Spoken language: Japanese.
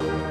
you